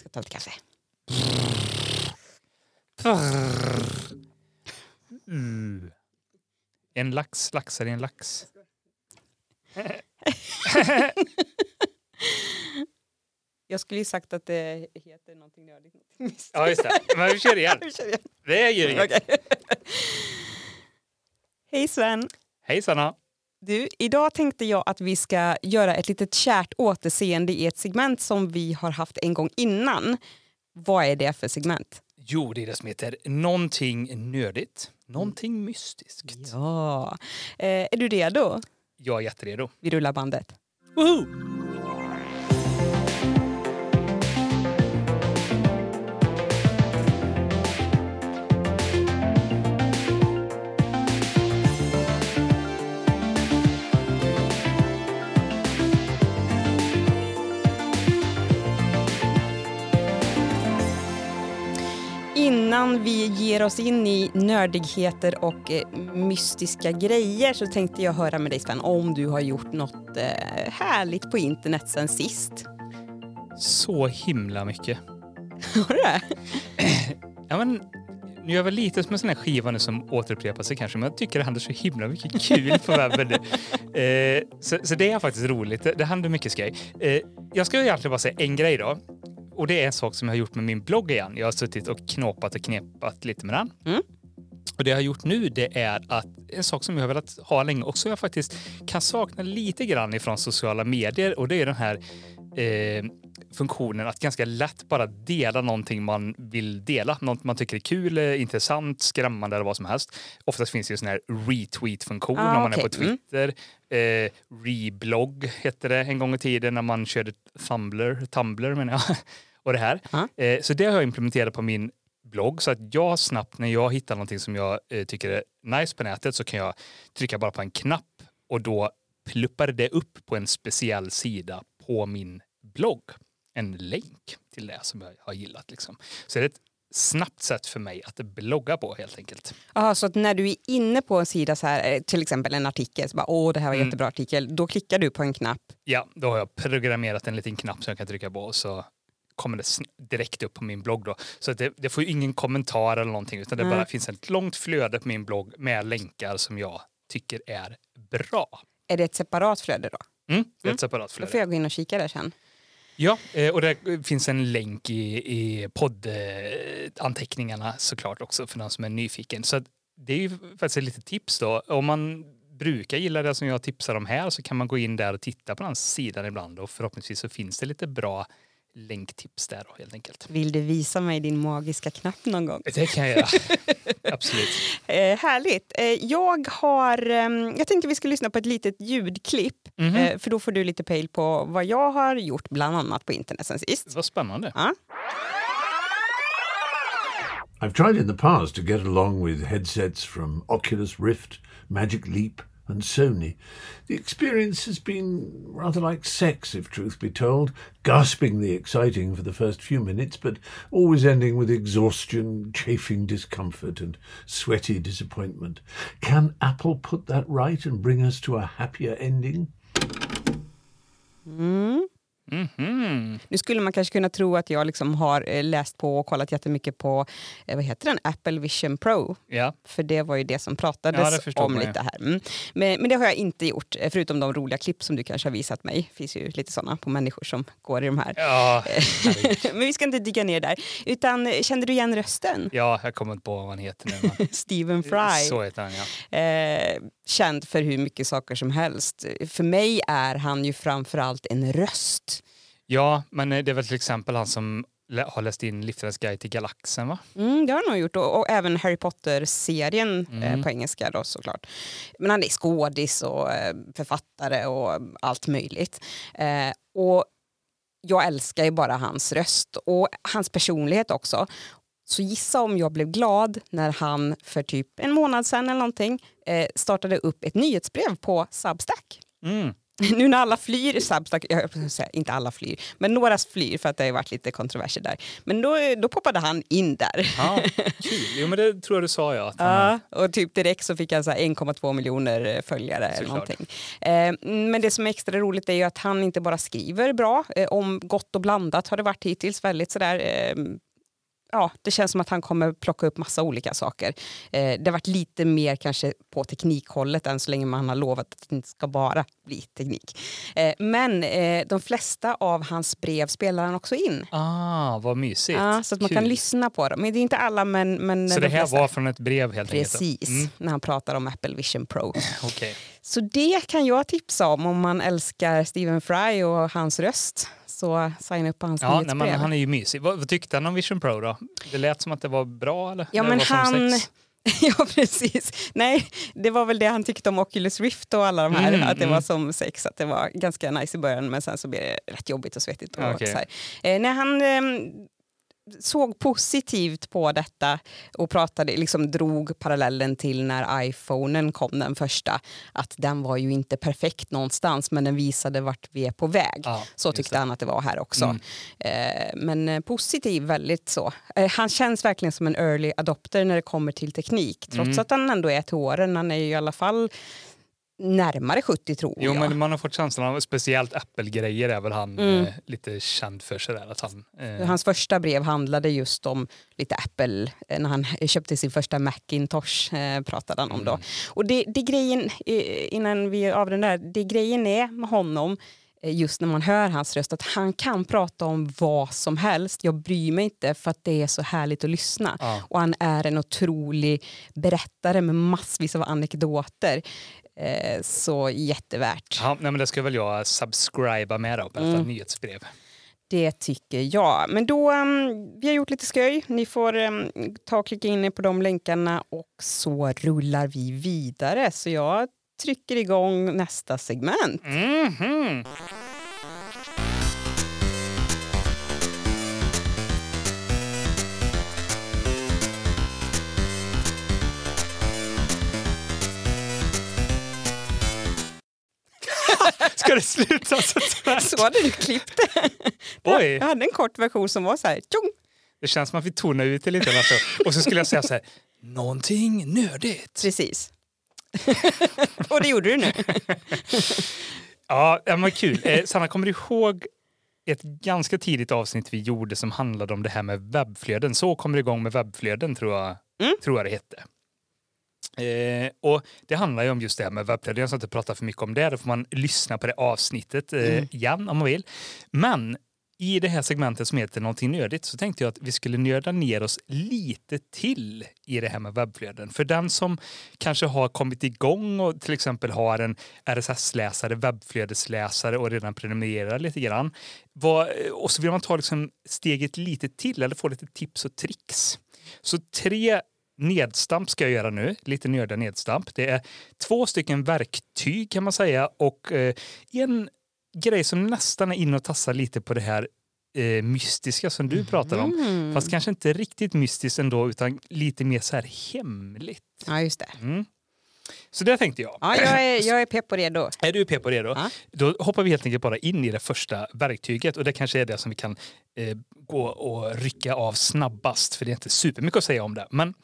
ska ta lite kaffe. Mm. En lax laxar i en lax. Jag skulle ju sagt att det heter någonting nördigt. Ja, just det. Men vi kör igen. Vi kör igen. Det gör inget. Okej. Hej Sven! Hej Sanna. Du, idag tänkte jag att vi ska göra ett litet kärt återseende i ett segment som vi har haft en gång innan. Vad är det för segment? Jo, det är det som heter någonting nördigt. Någonting mystiskt. Ja. Eh, är du redo? Jag är jätteredo. Vi rullar bandet. Woho! Innan vi ger oss in i nördigheter och eh, mystiska grejer så tänkte jag höra med dig Sven om du har gjort något eh, härligt på internet sen sist. Så himla mycket. Har du det? Ja, men, nu är jag väl lite som en sån här skiva nu som återupprepar sig kanske, men jag tycker det händer så himla mycket kul på webben. Eh, så, så det är faktiskt roligt. Det, det händer mycket skoj. Eh, jag ska egentligen bara säga en grej då. Och det är en sak som jag har gjort med min blogg igen. Jag har suttit och knåpat och knepat lite med den. Mm. Och det jag har gjort nu det är att en sak som jag har velat ha länge och som jag faktiskt kan sakna lite grann ifrån sociala medier och det är den här eh, funktionen att ganska lätt bara dela någonting man vill dela. Något man tycker är kul, eh, intressant, skrämmande eller vad som helst. Oftast finns det ju sån här retweet-funktion Ah, om man okej. är på Twitter. Eh, reblogg hette det en gång i tiden när man körde Tumblr, Tumblr menar jag. Och det här. Eh, så det har jag implementerat på min blogg så att jag snabbt när jag hittar någonting som jag eh, tycker är nice på nätet så kan jag trycka bara på en knapp och då pluppar det upp på en speciell sida på min blogg. En länk till det som jag har gillat. Liksom. Så det är ett snabbt sätt för mig att blogga på helt enkelt. Aha, så att när du är inne på en sida, så här, eh, till exempel en artikel, så bara åh det här var en Mm. jättebra artikel, då klickar du på en knapp. Ja, då har jag programmerat en liten knapp som jag kan trycka på och så kommer det direkt upp på min blogg då. Så det, det får ju ingen kommentar eller någonting utan det bara finns ett långt flöde på min blogg med länkar som jag tycker är bra. Är det ett separat flöde då? Mm, det är Mm. ett separat Då flöde. får jag gå in och kika där sen. Ja, eh, och det finns en länk i, i poddanteckningarna såklart också för den som är nyfiken. Så det är ju faktiskt ett litet tips då. Om man brukar gilla det som jag tipsar om här så kan man gå in där och titta på den sidan ibland och förhoppningsvis så finns det lite bra länktips där då helt enkelt. Vill du visa mig din magiska knapp någon gång? Det kan jag göra. Absolut. Eh, härligt. Eh, jag har, ehm, jag tänkte vi ska lyssna på ett litet ljudklipp. Mhm. Eh, för då får du lite pejl på vad jag har gjort bland annat på internet sen sist. Vad spännande. Ja. I've tried in the past to get along with headsets from Oculus Rift, Magic Leap, and Sony. The experience has been rather like sex, if truth be told, gaspingly exciting for the first few minutes, but always ending with exhaustion, chafing discomfort, and sweaty disappointment. Can Apple put that right and bring us to a happier ending? Hmm? Mhm. Nu skulle man kanske kunna tro att jag liksom har eh, läst på och kollat jättemycket på eh, vad heter den? Apple Vision Pro. Ja, För det var ju det som Ja, pratades det förstår om lite här. Mm. Men, men det har jag inte gjort, eh, förutom de roliga klipp som du kanske har visat mig. Det finns ju lite sådana på människor som går i de här. ja, men vi ska inte dyka ner där. Utan kände du igen rösten? ja jag kommer inte på vad han heter nu. Stephen Fry. Så heter han ja. Eh, känd för hur mycket saker som helst. För mig är han ju framförallt en röst. Ja, men eh, det är väl till exempel han som har läst in Liftarens guide till galaxen va? Mm, det har han nog gjort. Och, och även Harry Potter-serien eh, Mm. på engelska då såklart. Men han är skådis och eh, författare och allt möjligt. Eh, och jag älskar ju bara hans röst och hans personlighet också. Så gissa om jag blev glad när han för typ en månad sedan eller någonting eh, startade upp ett nyhetsbrev på Substack. Mm. nu när alla flyr Substack, jag säga, inte alla flyr, men några flyr för att det har varit lite kontroverser där. Men då, då poppade han in där. Ja. Jo, men det tror jag du sa ja. Ja, och typ direkt så fick han så här 1,2 miljoner följare. Eller någonting. Eh, men det som är extra roligt är ju att han inte bara skriver bra, eh, om gott och blandat har det varit hittills. Väldigt sådär, eh, ja, det känns som att han kommer plocka upp massa olika saker. Eh, det har varit lite mer kanske på teknikhållet än så länge man har lovat att det inte ska bara bli teknik. Eh, men eh, de flesta av hans brev spelar han också in. Ah, vad mysigt. Ja, så att man Kul. kan lyssna på dem. Men det är inte alla, men, men Så de det här flesta. var från ett brev helt enkelt? Precis, Mm, när han pratar om Apple Vision Pro. Okej. Så det kan jag tipsa om om man älskar Stephen Fry och hans röst. Så signa upp på hans Ja, nej, nyhetsbrev. men han är ju mysig. Vad, vad tyckte han om Vision Pro då? Det lät som att det var bra eller? Ja, men han... ja, precis. Nej, det var väl det han tyckte om Oculus Rift och alla de här. Mm, att det mm. var som sex, att det var ganska nice i början men sen så blev det rätt jobbigt och svettigt. Och Okej. så. Eh, när han eh, såg positivt på detta och pratade, liksom drog parallellen till när iPhonen kom den första. Att den var ju inte perfekt någonstans men den visade vart vi är på väg. Ja, Så tyckte han att det var här också. Mm. Eh, men eh, positiv, väldigt så. Eh, han känns verkligen som en early adopter när det kommer till teknik. Trots Mm. att han ändå är till åren. Han är ju i alla fall närmare 70 tror Jo, jag. men man har fått känslan av speciellt Apple-grejer är väl han Mm. eh, lite känd för sig där. Att han, eh, Hans första brev handlade just om lite Apple. Eh, När han köpte sin första Macintosh eh, pratade han om då. Mm. Och det, det grejen, eh, innan vi avrundar, det grejen är med honom eh, just när man hör hans röst att han kan prata om vad som helst. Jag bryr mig inte för att det är så härligt att lyssna. ja. Och han är en otrolig berättare med massvis av anekdoter. Eh, så jättevärt. Ja, nej, men det ska väl jag subscriba med då, på Mm. nyhetsbrev. Det tycker jag. Men då, um, vi har gjort lite sköj. Ni får um, ta och klicka in er på de länkarna och så rullar vi vidare. Så jag trycker igång nästa segment. Mhm. Ska det sluta så tvärt? Så hade du klippt det. Oj. Jag hade en kort version som var så här. Tjong! Det känns som att vi tonar ut det lite. Alltså. Och så skulle jag säga så här, någonting nördigt. Precis. och det gjorde du nu. Ja, men kul. Eh, Sanna, kommer du ihåg ett ganska tidigt avsnitt vi gjorde som handlade om det här med webbflöden? Så kommer det igång med webbflöden, tror jag, Mm. tror jag det hette. Eh, och Det handlar ju om just det här med webbflöden. Jag ska inte prata för mycket om det. Då får man lyssna på det avsnittet eh, Mm. igen om man vill. Men i det här segmentet som heter någonting nördigt så tänkte jag att vi skulle nörda ner oss lite till i det här med webbflöden. För den som kanske har kommit igång och till exempel har en RSS-läsare, webbflödesläsare och redan prenumererar lite grann. Vad, och så vill man ta liksom steget lite till eller få lite tips och tricks. Så tre nedstamp ska jag göra nu, lite nörda nedstamp. Det är två stycken verktyg kan man säga och eh, en grej som nästan är inne och tassar lite på det här eh, mystiska som du pratar om. Fast kanske inte riktigt mystiskt ändå utan lite mer så här hemligt. Ja, just det. Mm. Så det tänkte jag. Ja, jag är, jag är pepp och redo. Är du pepp det då? Ja. Då hoppar vi helt enkelt bara in i det första verktyget och det kanske är det som vi kan eh, gå och rycka av snabbast för det är inte supermycket att säga om det. Men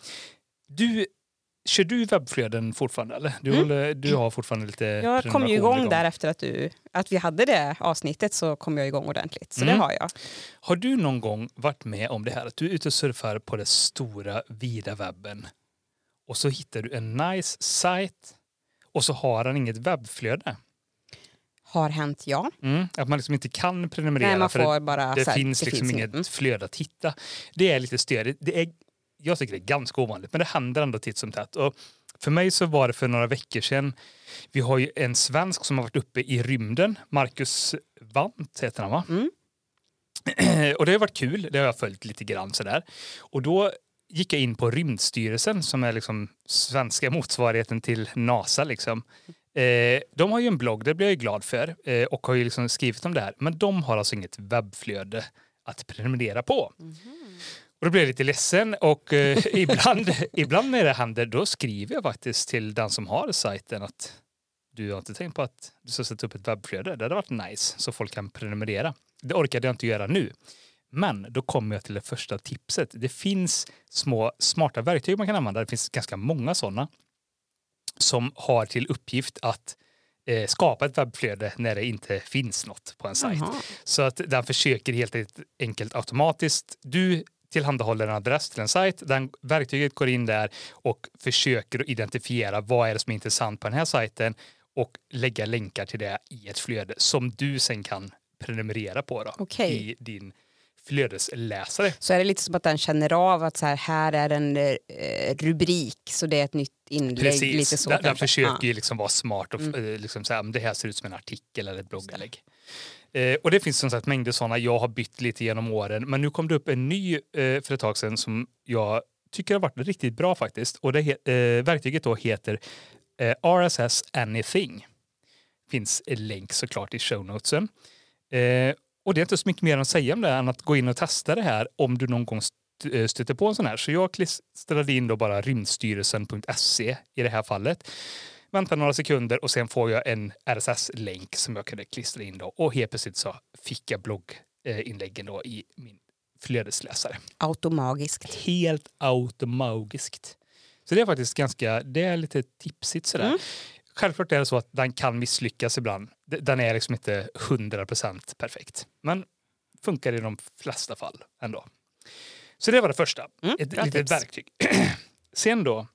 du, kör du webbflöden fortfarande eller? Du, Mm. håller, du har fortfarande lite Jag kom ju prenumerationer igång där efter att, du, att vi hade det avsnittet så kom jag igång ordentligt. Så Mm. det har jag. Har du någon gång varit med om det här att du är ute och surfar på den stora vida webben och så hittar du en nice sajt och så har han inget webbflöde? Har hänt, ja. Mm. Att man liksom inte kan prenumerera Nej, man för det- får bara... det här, finns liksom inget mm. flöde att hitta. Det är lite störigt. Det är, jag tycker det är ganska ovanligt, men det händer ändå titt som tätt. Och för mig så var det för några veckor sedan. Vi har ju en svensk som har varit uppe i rymden. Marcus Wandt heter han va? Mm. och det har varit kul. Det har jag följt lite grann sådär. Och då gick jag in på Rymdstyrelsen som är liksom svenska motsvarigheten till NASA. Liksom. Eh, de har ju en blogg, det blir jag ju glad för, eh, och har ju liksom skrivit om det här. Men de har alltså inget webbflöde att prenumerera på. Och då blir jag lite ledsen och eh, ibland, ibland när det händer då skriver jag faktiskt till den som har sajten att du har inte tänkt på att du ska sätta upp ett webbflöde? Det hade varit nice så folk kan prenumerera. Det orkade jag inte göra nu. Men då kommer jag till det första tipset. Det finns små smarta verktyg man kan använda. Det finns ganska många sådana som har till uppgift att eh, skapa ett webbflöde när det inte finns något på en sajt. Så att den försöker helt enkelt automatiskt. Du tillhandahåller en adress till en sajt. Den verktyget går in där och försöker identifiera vad är det som är intressant på den här sajten och lägga länkar till det i ett flöde som du sen kan prenumerera på då, Okej. i din flödesläsare. Så är det lite som att den känner av att så här, här är en eh, rubrik så det är ett nytt inlägg. Lite Precis, så den, den försöker Ja. ju liksom vara smart och Mm. eh, liksom säga det här ser ut som en artikel eller ett blogginlägg. Eh, och det finns som sagt mängder sådana. Jag har bytt lite genom åren, men nu kom det upp en ny eh, för ett tag sedan som jag tycker har varit riktigt bra faktiskt. Och det eh, verktyget då heter eh, RSS Anything. Finns en länk såklart i show notesen. Eh, och det är inte så mycket mer att säga om det än att gå in och testa det här om du någon gång eh, stöter på en sån här. Så jag klistrade in då bara rymdstyrelsen.se i det här fallet. Vänta några sekunder och sen får jag en RSS-länk som jag kunde klistra in då. Och helt plötsligt så fick jag blogginläggen då i min flödesläsare. Automagiskt. Helt automagiskt. Så det är faktiskt ganska, det är lite tipsigt sådär. Mm. Självklart är det så att den kan misslyckas ibland. Den är liksom inte 100% perfekt. Men funkar i de flesta fall ändå. Så det var det första. Mm, Ett litet tips. verktyg. Sen då.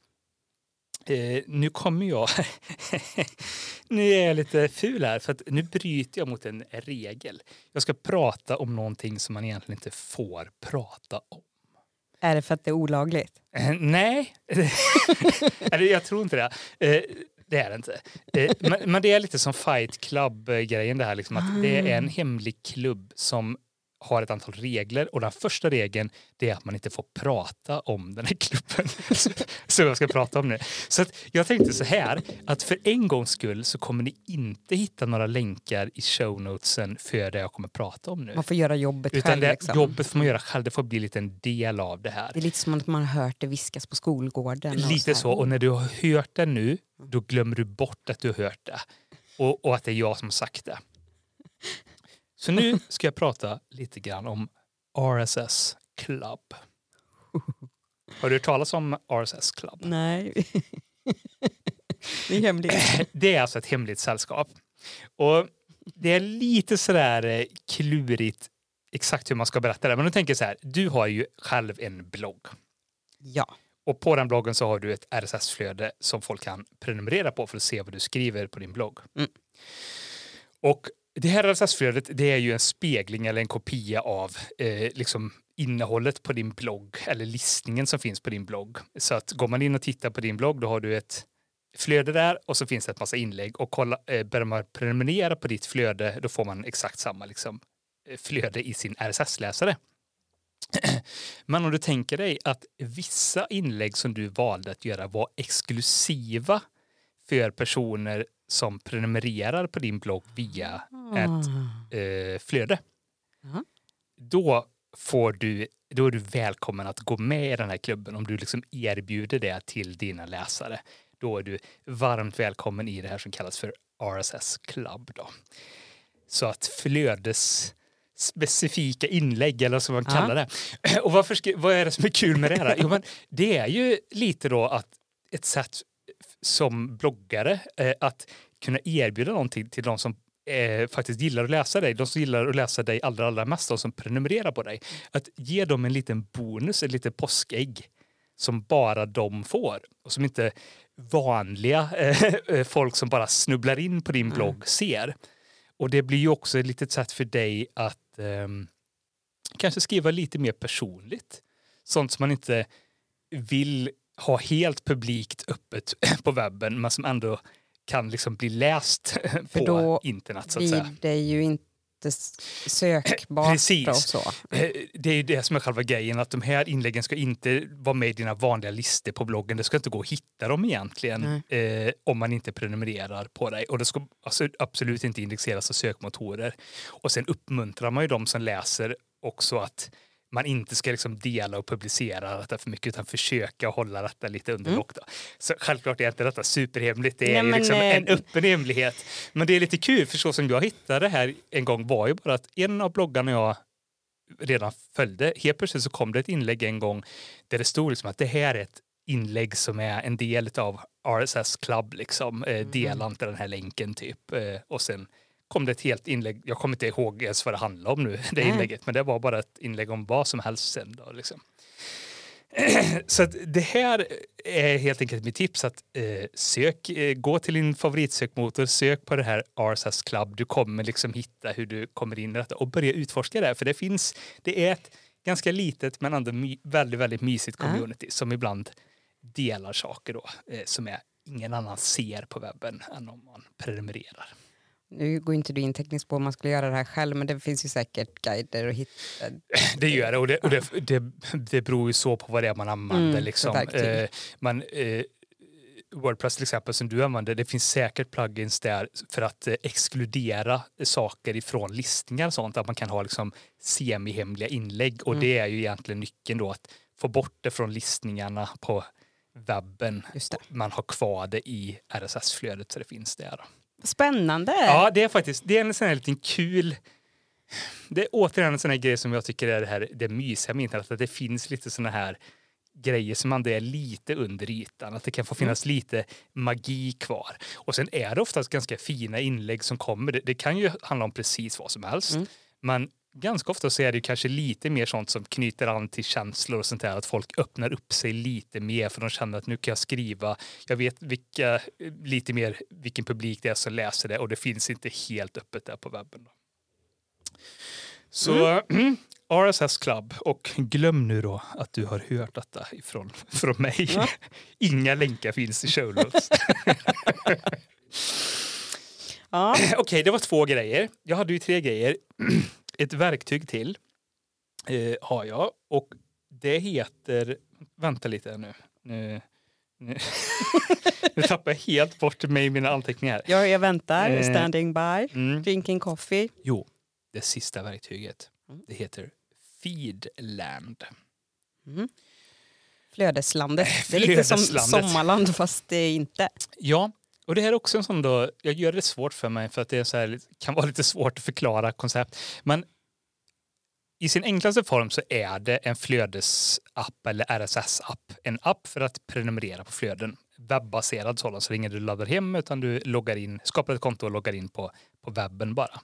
Eh, nu kommer jag... nu är jag lite ful här för nu bryter jag mot en regel. Jag ska prata om någonting som man egentligen inte får prata om. Är det för att det är olagligt? Eh, nej, Eller, jag tror inte det. Eh, det är det inte. Men, men det är lite som Fight Club-grejen det här. Liksom, att det är en hemlig klubb som har ett antal regler och den första regeln är att man inte får prata om den här klubben som jag ska prata om nu. Så jag tänkte så här att för en gångs skull så kommer ni inte hitta några länkar i show notesen för det jag kommer prata om nu. Man får göra jobbet Utan själv. det, liksom. jobbet får man göra själv, det får bli lite en del av det här. Det är lite som att man har hört det viskas på skolgården. och Lite här. så. Och när du har hört det nu, då glömmer du bort att du har hört det. Och, och att det är jag som har sagt det. Så nu ska jag prata lite grann om RSS Club. Har du hört talas om RSS Club? Nej. det är hemligt. Det är alltså ett hemligt sällskap. Och det är lite sådär eh, klurigt exakt hur man ska berätta det. Men nu tänker så här, du har ju själv en blogg. Ja. Och på den bloggen så har du ett RSS-flöde som folk kan prenumerera på för att se vad du skriver på din blogg. Mm. Och det här RSS-flödet det är ju en spegling eller en kopia av eh, liksom innehållet på din blogg eller listningen som finns på din blogg. Så att går man in och tittar på din blogg då har du ett flöde där och så finns det ett massa inlägg och kolla, eh, börjar man prenumerera på ditt flöde då får man exakt samma liksom, eh, flöde i sin RSS-läsare. Men om du tänker dig att vissa inlägg som du valde att göra var exklusiva för personer som prenumererar på din blogg via ett eh, flöde. Ja. Då, får du, då är du välkommen att gå med i den här klubben om du liksom erbjuder det till dina läsare. Då är du varmt välkommen i det här som kallas för RSS Club. Då. Så att flödes specifika inlägg eller som man Ja. kallar det. Och varför, vad är det som är kul med det här? Jo, men det är ju lite då att ett sätt som bloggare eh, att kunna erbjuda någonting till de som eh, faktiskt gillar att läsa dig, de som gillar att läsa dig allra, allra mest, de som prenumererar på dig. Att ge dem en liten bonus, ett litet påskägg som bara de får och som inte vanliga eh, folk som bara snubblar in på din Mm. blogg ser. Och det blir ju också ett litet sätt för dig att ehm, kanske skriva lite mer personligt. Sånt som man inte vill ha helt publikt öppet på webben men som ändå kan liksom bli läst på då internet så att säga. Det ju inte sökbart Precis. och så. Eh, Det är ju det som är själva grejen, att de här inläggen ska inte vara med i dina vanliga listor på bloggen. Det ska inte gå att hitta dem egentligen eh, om man inte prenumererar på dig. Och det ska alltså, absolut inte indexeras av sökmotorer. Och sen uppmuntrar man ju de som läser också att man inte ska liksom dela och publicera detta för mycket utan försöka hålla detta lite under lock. Då. Så självklart är inte detta superhemligt, det är Nej, men, liksom eh, en öppen hemlighet. Men det är lite kul, för så som jag hittade det här en gång var ju bara att en av bloggarna jag redan följde, helt plötsligt så kom det ett inlägg en gång där det stod liksom att det här är ett inlägg som är en del av RSS Club, liksom. Eh, dela inte den här länken typ. Eh, och sen kom det ett helt inlägg, jag kommer inte ihåg ens vad det handlade om nu, det inlägget, men det var bara ett inlägg om vad som helst sen då liksom. Så det här är helt enkelt mitt tips att eh, sök, eh, gå till din favoritsökmotor, sök på det här RSS Club. Du kommer liksom hitta hur du kommer in i detta och börja utforska det. För det finns, det är ett ganska litet men ändå my, väldigt, väldigt mysigt community som ibland delar saker då eh, som är ingen annan ser på webben än om man prenumererar. Nu går inte du in tekniskt på om man skulle göra det här själv men det finns ju säkert guider att hitta. Det gör det och det, och det, det, det beror ju så på vad det är man använder. Mm, liksom. eh, man, eh, Wordpress till exempel som du använder, det finns säkert plugins där för att eh, exkludera saker ifrån listningar och sånt. Att man kan ha liksom semihemliga inlägg och Mm. det är ju egentligen nyckeln då att få bort det från listningarna på webben. Man har kvar det i RSS-flödet så det finns där. Spännande! Ja, det är faktiskt det är en sån här liten kul... Det är återigen en sån här grej som jag tycker är det, här, det mysiga med internet, att det finns lite såna här grejer som ändå är lite under ytan, att det kan få finnas lite magi kvar. Och sen är det oftast ganska fina inlägg som kommer. Det, det kan ju handla om precis vad som helst, Mm. men ganska ofta så är det kanske lite mer sånt som knyter an till känslor och sånt där, att folk öppnar upp sig lite mer för de känner att nu kan jag skriva, jag vet vilka, lite mer vilken publik det är som läser det och det finns inte helt öppet där på webben. Så mm. RSS Club och glöm nu då att du har hört detta ifrån, från mig. Ja. Inga länkar finns i show notes. Ja. Okej, det var två grejer. Jag hade ju tre grejer. Ett verktyg till eh, har jag och det heter... Vänta lite nu. Nu, nu, nu tappar jag helt bort mig i mina anteckningar. Jag, jag väntar, Eh. standing by, Mm. drinking coffee. Jo, det sista verktyget. Mm. Det heter Feedland. Flödeslandet. Det är lite som sommarland fast det är inte. Ja, och det här är också en sån då, jag gör det svårt för mig för att det är så här, kan vara lite svårt att förklara koncept. Men i sin enklaste form så är det en flödesapp eller RSS-app. En app för att prenumerera på flöden. Webbaserad sådan, så det är inget du laddar hem utan du loggar in, skapar ett konto och loggar in på, på webben bara.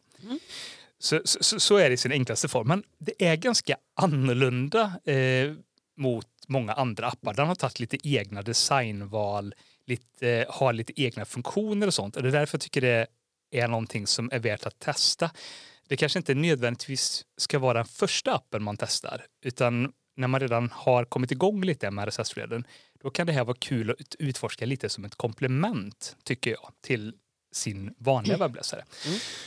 Så, så, så är det i sin enklaste form. Men det är ganska annorlunda eh, mot många andra appar. Den har tagit lite egna designval, lite, har lite egna funktioner och sånt. Och det är därför jag tycker det är någonting som är värt att testa. Det kanske inte nödvändigtvis ska vara den första appen man testar, utan när man redan har kommit igång lite med RSS-flöden, då kan det här vara kul att utforska lite som ett komplement, tycker jag, till sin vanliga webbläsare.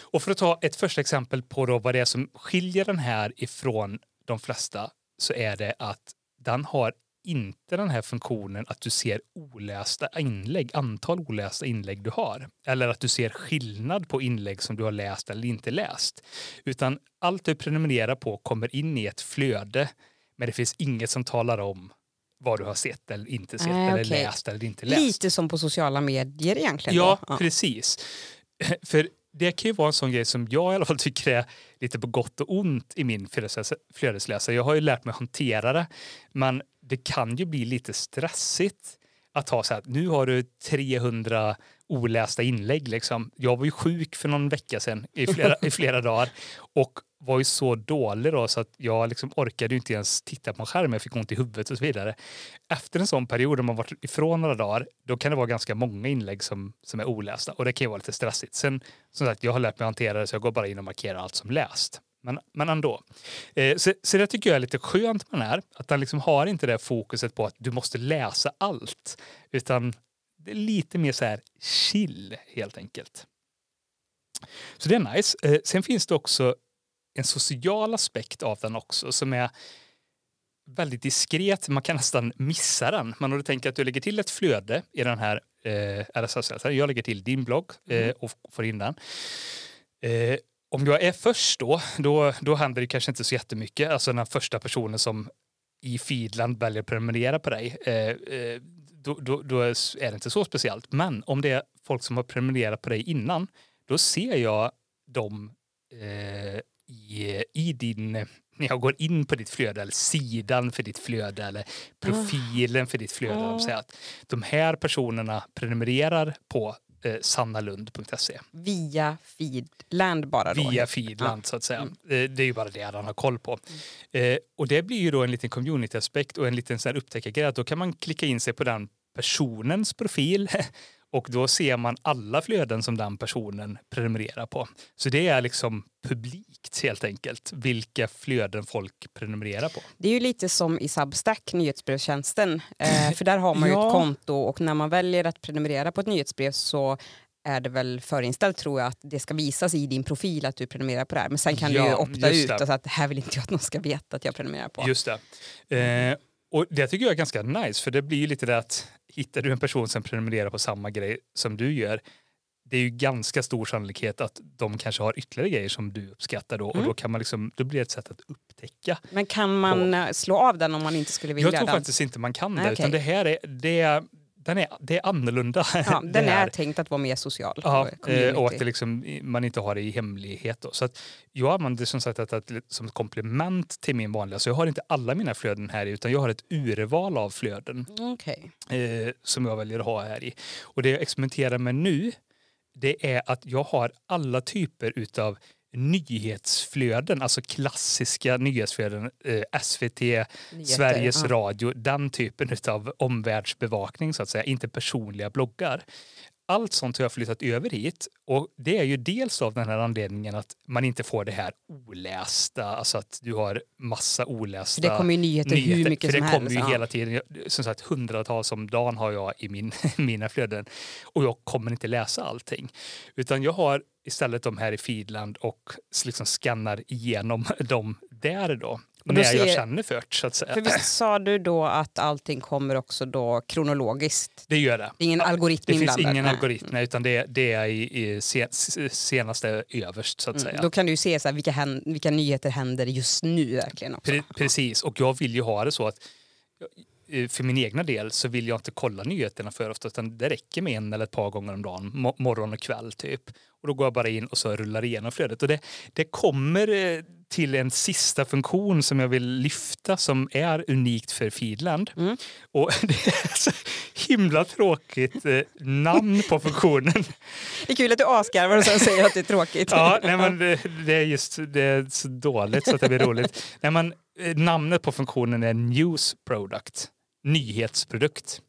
Och för att ta ett första exempel på då vad det är som skiljer den här ifrån de flesta så är det att den har inte den här funktionen att du ser olästa inlägg, antal olästa inlägg du har. Eller att du ser skillnad på inlägg som du har läst eller inte läst. Utan allt du prenumererar på kommer in i ett flöde men det finns inget som talar om vad du har sett eller inte sett Nej, eller okej. läst eller inte läst. Lite som på sociala medier egentligen. Ja, då. precis. För det kan ju vara en sån grej som jag i alla fall tycker är lite på gott och ont i min flödesläsa- flödesläsare. Jag har ju lärt mig hantera det, men det kan ju bli lite stressigt att ha så här, nu har du 300 olästa inlägg. Liksom. Jag var ju sjuk för någon vecka sedan i flera, i flera dagar och var ju så dålig då så att jag liksom orkade inte ens titta på en skärm. Jag fick ont i huvudet och så vidare. Efter en sån period, om man varit ifrån några dagar, då kan det vara ganska många inlägg som, som är olästa och det kan ju vara lite stressigt. Sen, som sagt, jag har lärt mig att hantera det så jag går bara in och markerar allt som läst. Men, men ändå. Eh, så, så det tycker jag är lite skönt med den här, att den liksom har inte det fokuset på att du måste läsa allt, utan det är lite mer så här chill helt enkelt. Så det är nice. Eh, sen finns det också en social aspekt av den också som är väldigt diskret. Man kan nästan missa den. Men om du tänker att du lägger till ett flöde i den här eh, RSS-läsaren. Jag lägger till din blogg eh, och får in den. Eh, om jag är först då, då, då händer det kanske inte så jättemycket. Alltså den första personen som i Feedland väljer att prenumerera på dig, eh, eh, då, då, då, är det inte så speciellt. Men om det är folk som har prenumererat på dig innan, då ser jag dem eh, i, i din när jag går in på ditt flöde eller sidan för ditt flöde eller profilen för ditt flöde. De säger att de här personerna prenumererar på eh, sannalund.se. Via Feedland bara då? Via Feedland så att säga. Mm. Det är ju bara det han har koll på. Mm. Eh, och det blir ju då en liten community-aspekt och en liten upptäckargrej. Då kan man klicka in sig på den personens profil och då ser man alla flöden som den personen prenumererar på. Så det är liksom publikt helt enkelt, vilka flöden folk prenumererar på. Det är ju lite som i Substack, nyhetsbrevstjänsten. Eh, för där har man ju ja. ett konto och när man väljer att prenumerera på ett nyhetsbrev så är det väl förinställt tror jag att det ska visas i din profil att du prenumererar på det här. Men sen kan ja, du ju opta ut och säga att här vill inte jag att någon ska veta att jag prenumererar på. Just det. Eh, och det tycker jag är ganska nice för det blir ju lite det att hittar du en person som prenumererar på samma grej som du gör det är ju ganska stor sannolikhet att de kanske har ytterligare grejer som du uppskattar då mm. och då kan man liksom, då blir det ett sätt att upptäcka. Men kan man på... Eh, slå av den om man inte skulle vilja Jag tror den? faktiskt inte man kan det, okay. utan det här är, det den är, det är annorlunda. Ja, den är tänkt att vara mer social. Ja, eh, och att det liksom, man inte har det i hemlighet. Då. Så att jag använder som sagt att, att, som ett komplement till min vanliga. Så jag har inte alla mina flöden här i, utan jag har ett urval av flöden okay. eh, som jag väljer att ha här i. Och det jag experimenterar med nu det är att jag har alla typer utav nyhetsflöden, alltså klassiska nyhetsflöden, eh, SVT, Nyheter, Sveriges ja. Radio, den typen av omvärldsbevakning så att säga, inte personliga bloggar allt sånt har jag flyttat över hit och det är ju dels av den här anledningen att man inte får det här olästa, alltså att du har massa olästa för Det kommer ju nyheter, nyheter hur mycket för som det kommer helst. ju hela tiden, som sagt hundratals om dagen har jag i min, mina flöden och jag kommer inte läsa allting. Utan jag har istället de här i Feedland och liksom skannar igenom dem där då. Och när ser, jag känner för så att säga. För visst sa du då att allting kommer också då kronologiskt? Det gör det. Det ingen algoritm Det finns ingen nej. algoritm, utan det, det är i, i senaste överst så att mm, säga. Då kan du se så här, vilka, hän, vilka nyheter händer just nu verkligen också. Pre precis, och jag vill ju ha det så att eh, för min egna del så vill jag inte kolla nyheterna för ofta utan det räcker med en eller ett par gånger om dagen, morgon och kväll typ. Och då går jag bara in och så rullar igenom flödet. Och det, det kommer eh, till en sista funktion som jag vill lyfta som är unikt för Feedland. Mm. Och det är så himla tråkigt eh, namn på funktionen. Det är kul att du asgarvar och sen säger att det är tråkigt. ja, nej, men det, det, är just det är så dåligt så att det blir roligt. Nej, men, eh, namnet på funktionen är News Product, nyhetsprodukt.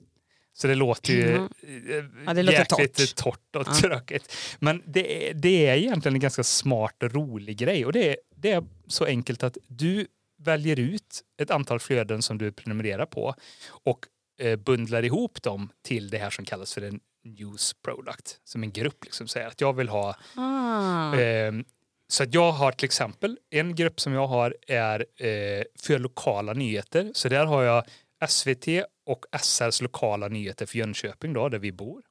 Så det låter ju mm. ja, det låter jäkligt torrt, torrt och ja. tråkigt. Men det är, det är egentligen en ganska smart och rolig grej. Och det är, det är så enkelt att du väljer ut ett antal flöden som du prenumererar på och eh, bundlar ihop dem till det här som kallas för en news product. Som en grupp liksom säger att jag vill ha ah. eh, så att jag har till exempel en grupp som jag har är eh, för lokala nyheter. Så där har jag SVT och SRs lokala nyheter för Jönköping då, där vi bor.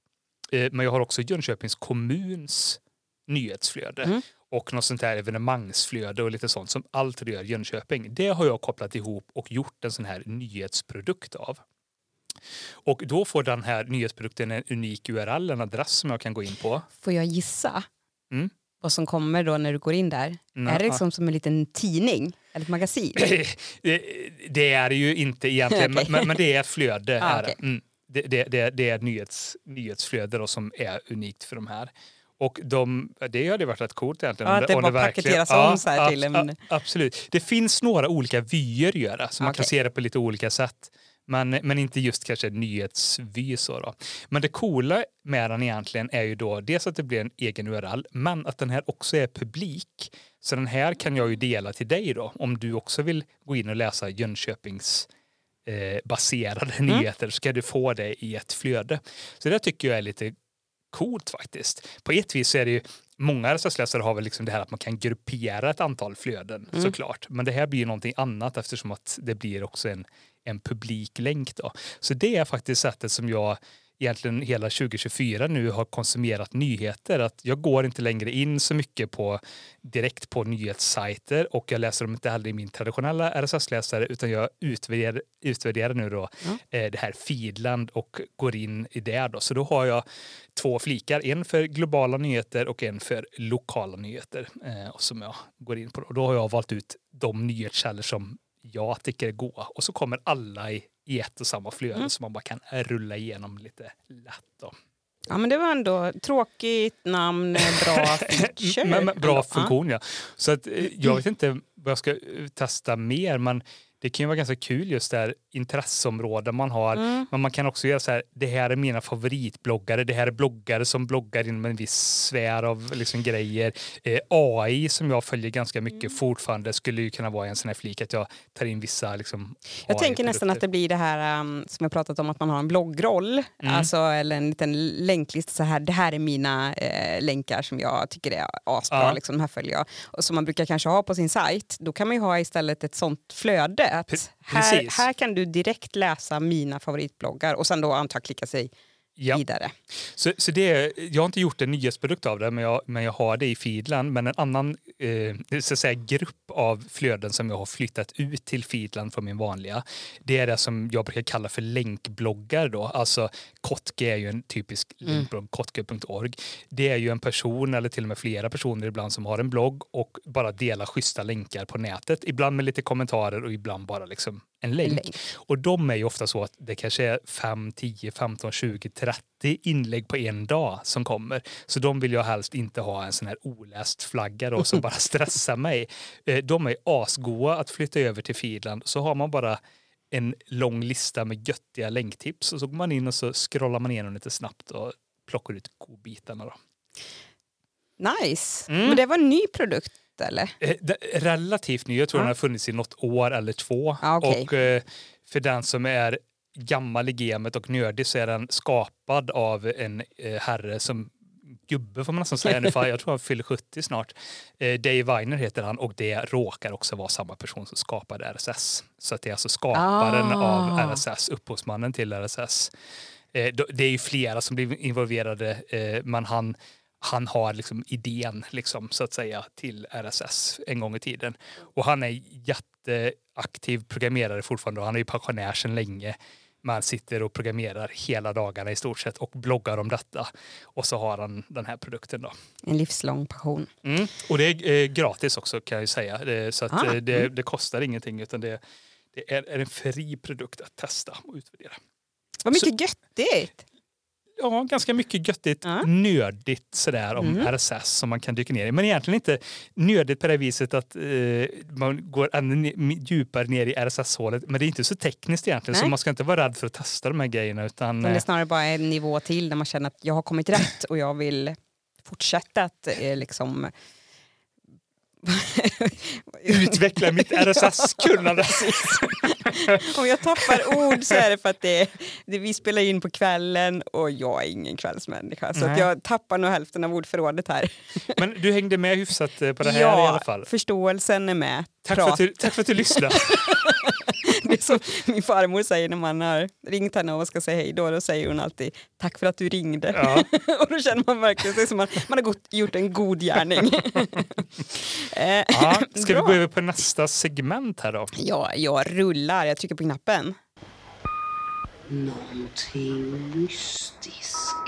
Eh, men jag har också Jönköpings kommuns nyhetsflöde mm. och något sånt här evenemangsflöde och lite sånt som allt rör Jönköping. Det har jag kopplat ihop och gjort en sån här nyhetsprodukt av. Och då får den här nyhetsprodukten en unik URL, en adress som jag kan gå in på. Får jag gissa? Mm vad som kommer då när du går in där? Mm. Är det liksom som en liten tidning eller ett magasin? det, är det ju inte egentligen, okay. men, men, det är ett flöde. Ah, okay. mm. det, det, det, det, är ett nyhets, nyhetsflöde då, som är unikt för de här. Och de, det hade varit rätt coolt egentligen. Ja, att det bara paketeras om så här till en... Absolut. Det finns några olika vyer att göra, så man okay. kan se det på lite olika sätt. Men, men inte just kanske nyhetsvy så då. Men det coola med den egentligen är ju då dels att det blir en egen URL, men att den här också är publik. Så den här kan jag ju dela till dig då, om du också vill gå in och läsa Jönköpings eh, baserade mm. nyheter så kan du få det i ett flöde. Så det tycker jag är lite coolt faktiskt. På ett vis är det ju Många RSS-läsare har väl liksom det här att man kan gruppera ett antal flöden mm. såklart. Men det här blir ju någonting annat eftersom att det blir också en en publik länk. Då. Så det är faktiskt sättet som jag egentligen hela 2024 nu har konsumerat nyheter. Att jag går inte längre in så mycket på direkt på nyhetssajter och jag läser dem inte heller i min traditionella RSS-läsare utan jag utvärderar, utvärderar nu då Ja. eh, det här Feedland och går in i det. Då. Så då har jag två flikar, en för globala nyheter och en för lokala nyheter eh, som jag går in på. Och då har jag valt ut de nyhetskällor som jag tycker goda och så kommer alla i, i ett och samma flöde Mm. så man bara kan rulla igenom lite lätt. Då. Ja, men det var ändå tråkigt namn, bra feature. Men, men bra funktion ja. Så att, eh, jag vet inte vad jag ska eh, testa mer men det kan ju vara ganska kul just det här intresseområden man har. Mm. Men man kan också göra så här, det här är mina favoritbloggare, det här är bloggare som bloggar inom en viss sfär av liksom grejer. Eh, AI som jag följer ganska mycket Mm. fortfarande skulle ju kunna vara en sån här flik att jag tar in vissa liksom, Jag tänker nästan att det blir det här um, som jag pratat om att man har en bloggroll. Mm. Alltså, eller en liten länklista. Så här, det här är mina eh, länkar som jag tycker är asbra. Ja. Liksom, de här följer jag. Och som man brukar kanske ha på sin sajt. Då kan man ju ha istället ett sånt flöde. Att här, här kan du direkt läsa mina favoritbloggar och sen då antar jag klicka sig Ja. vidare. Så, så det, är- jag har inte gjort en nyhetsprodukt av det, men jag, men jag har det i Feedland. Men en annan eh, så att säga, grupp av flöden som jag har flyttat ut till Feedland från min vanliga, det är det som jag brukar kalla för länkbloggar. Då. Alltså Kotke är ju en typisk Mm. länkblogg, kotke.org. Det är ju en person eller till och med flera personer ibland som har en blogg och bara delar schyssta länkar på nätet. Ibland med lite kommentarer och ibland bara liksom en länk. En länk. Och de är ju ofta så att det kanske är 5, 10, 15, 20, 30 inlägg på en dag som kommer. Så de vill jag helst inte ha en sån här oläst flagga då som bara stressar mig. Eh, De är asgoa att flytta över till Feedland. Så har man bara en lång lista med göttiga länktips och så går man in och så scrollar man igenom lite snabbt och plockar ut godbitarna. Då. Nice. Mm. Men det var en ny produkt eller? Eh, Relativt ny, jag tror Ja. den har funnits i något år eller två. Ja, okej. Och eh, för den som är gammal i gamet och nördig så är den skapad av en eh, herre som gubbe får man nästan säga ungefär. Jag tror han fyller 70 snart. Dave Weiner heter han och det råkar också vara samma person som skapade RSS. Så att det är alltså skaparen Ah. av RSS, upphovsmannen till RSS. Det är ju flera som blir involverade men han han har liksom idén liksom, så att säga till RSS en gång i tiden. Och han är jätteaktiv programmerare fortfarande och han är ju pensionär sedan länge. Man sitter och programmerar hela dagarna i stort sett och bloggar om detta. Och så har han den här produkten då. En livslång passion. Mm. Och det är eh, gratis också kan jag säga. Det, så Ah, eh, det, mm. det kostar ingenting utan det, det är, en fri produkt att testa och utvärdera. Vad mycket göttigt! Ja, ganska mycket göttigt, Ja. nördigt sådär om Mm. RSS som man kan dyka ner i. Men egentligen inte nördigt på det viset att eh, man går ännu djupare ner i RSS-hålet. Men det är inte så tekniskt egentligen så Nej. man ska inte vara rädd för att testa de här grejerna. Utan, det är eh, snarare bara en nivå till där man känner att jag har kommit rätt och jag vill fortsätta att eh, liksom... utveckla mitt RSS-kunnande. Om jag tappar ord så är det för att det, det, vi spelar in på kvällen och jag är ingen kvällsmänniska. Så jag tappar nog hälften av ordförrådet här. Men du hängde med hyfsat eh, på det här ja, i alla fall. förståelsen är med. Tack för, att du, tack för att du lyssnade. Det är som min farmor säger när man har ringt henne och ska säga hej då, då säger hon alltid tack för att du ringde. Ja. och då känner man verkligen sig som att man har gått, gjort en god gärning. Eh, Ja, ska vi gå över på nästa segment här då? Ja, jag rullar. Jag trycker på knappen. Någonting mystiskt.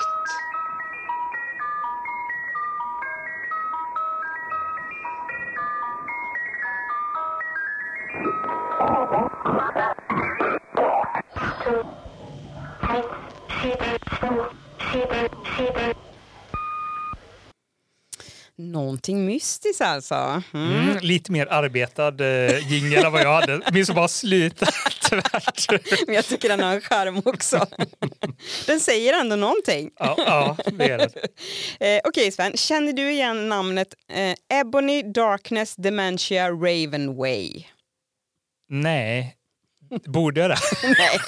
Någonting mystiskt alltså. Mm. Mm, lite mer arbetad eh, jingel än vad jag hade. Min som bara slutat tvärt. Men jag tycker den har en charm också. den säger ändå någonting. Ja, ja, det är det. Eh, Okej Sven, känner du igen namnet eh, Ebony Darkness Dementia Ravenway? Nej. Borde jag det? Nej,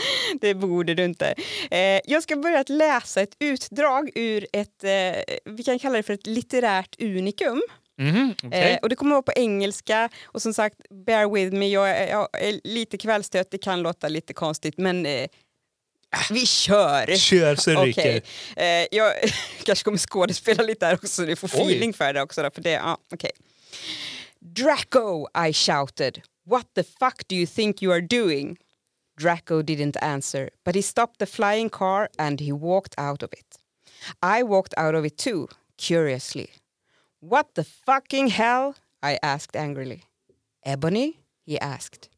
det borde du inte. Eh, jag ska börja att läsa ett utdrag ur ett, eh, vi kan kalla det för ett litterärt unikum. Mhm, okej. Eh, och det kommer att vara på engelska och som sagt, bear with me, jag är, jag är lite kvällstött, det kan låta lite konstigt men eh, Vi kör! Kör så det ryker. Eh, jag kanske kommer skådespela lite där också, så du får Oj. feeling för det också. Då, för det ja, okej. Draco, I shouted. What the fuck do you think you are doing? Draco didn't answer, but he stopped the flying car and he walked out of it. I walked out of it too, curiously. What the fucking hell? I asked angrily. Ebony? He asked.